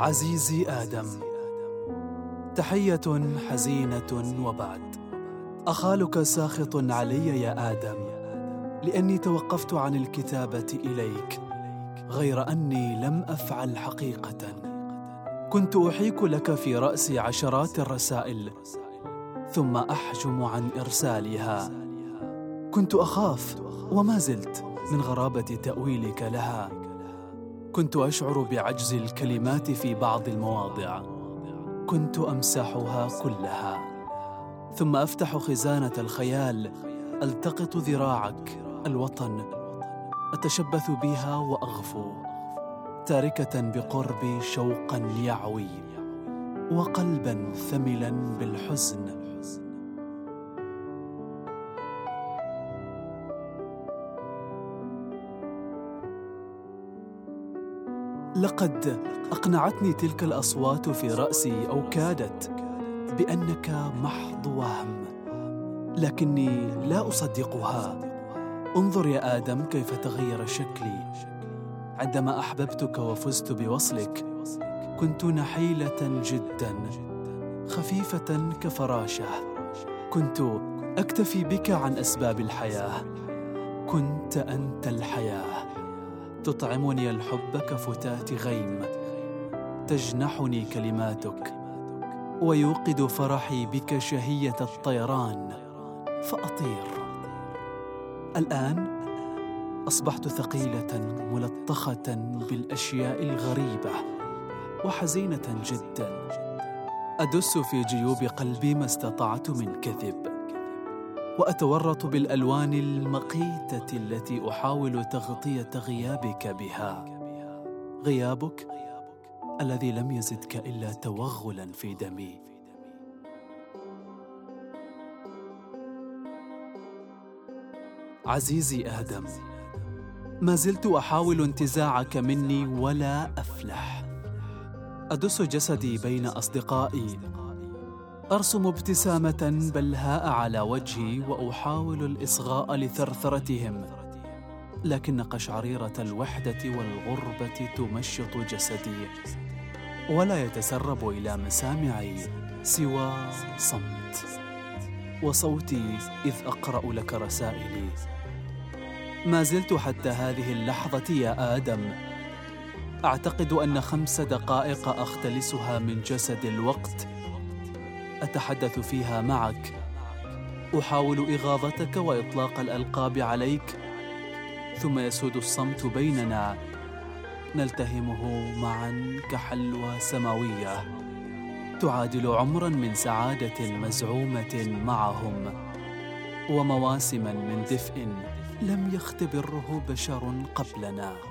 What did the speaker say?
عزيزي آدم تحية حزينة وبعد. أخالك ساخط علي يا آدم لأني توقفت عن الكتابة إليك غير أني لم أفعل حقيقة. كنت أحيك لك في رأسي عشرات الرسائل ثم أحجم عن إرسالها. كنت أخاف وما زلت من غرابة تأويلك لها. كنت أشعر بعجز الكلمات في بعض المواضع. كنت أمسحها كلها. ثم أفتح خزانة الخيال. ألتقط ذراعك. الوطن. أتشبث بها وأغفو. تاركة بقربي شوقا يعوي. وقلبا ثملا بالحزن. لقد أقنعتني تلك الأصوات في رأسي أو كادت بأنك محض وهم لكني لا أصدقها. انظر يا آدم كيف تغير شكلي. عندما أحببتك وفزت بوصلك كنت نحيلة جدا خفيفة كفراشة. كنت أكتفي بك عن أسباب الحياة. كنت أنت الحياة. تطعمني الحب كفتاه غيم. تجنحني كلماتك ويوقد فرحي بك شهية الطيران. فأطير. الآن أصبحت ثقيلة ملطخة بالأشياء الغريبة وحزينة جدا. أدس في جيوب قلبي ما استطعت من كذب. وأتورط بالألوان المقيتة التي أحاول تغطية غيابك بها. غيابك الذي لم يزدك إلا توغلا في دمي. عزيزي آدم ما زلت أحاول انتزاعك مني ولا أفلح. أدس جسدي بين أصدقائي أرسم ابتسامة بلهاء على وجهي وأحاول الإصغاء لثرثرتهم. لكن قشعريرة الوحدة والغربة تمشط جسدي ولا يتسرب إلى مسامعي سوى صمت. وصوتي إذ أقرأ لك رسائلي. ما زلت حتى هذه اللحظة يا آدم. أعتقد أن خمس دقائق أختلسها من جسد الوقت أتحدث فيها معك. أحاول إغاظتك وإطلاق الألقاب عليك ثم يسود الصمت بيننا. نلتهمه معا كحلوى سماوية. تعادل عمرا من سعادة مزعومة معهم ومواسما من دفء لم يختبره بشر قبلنا.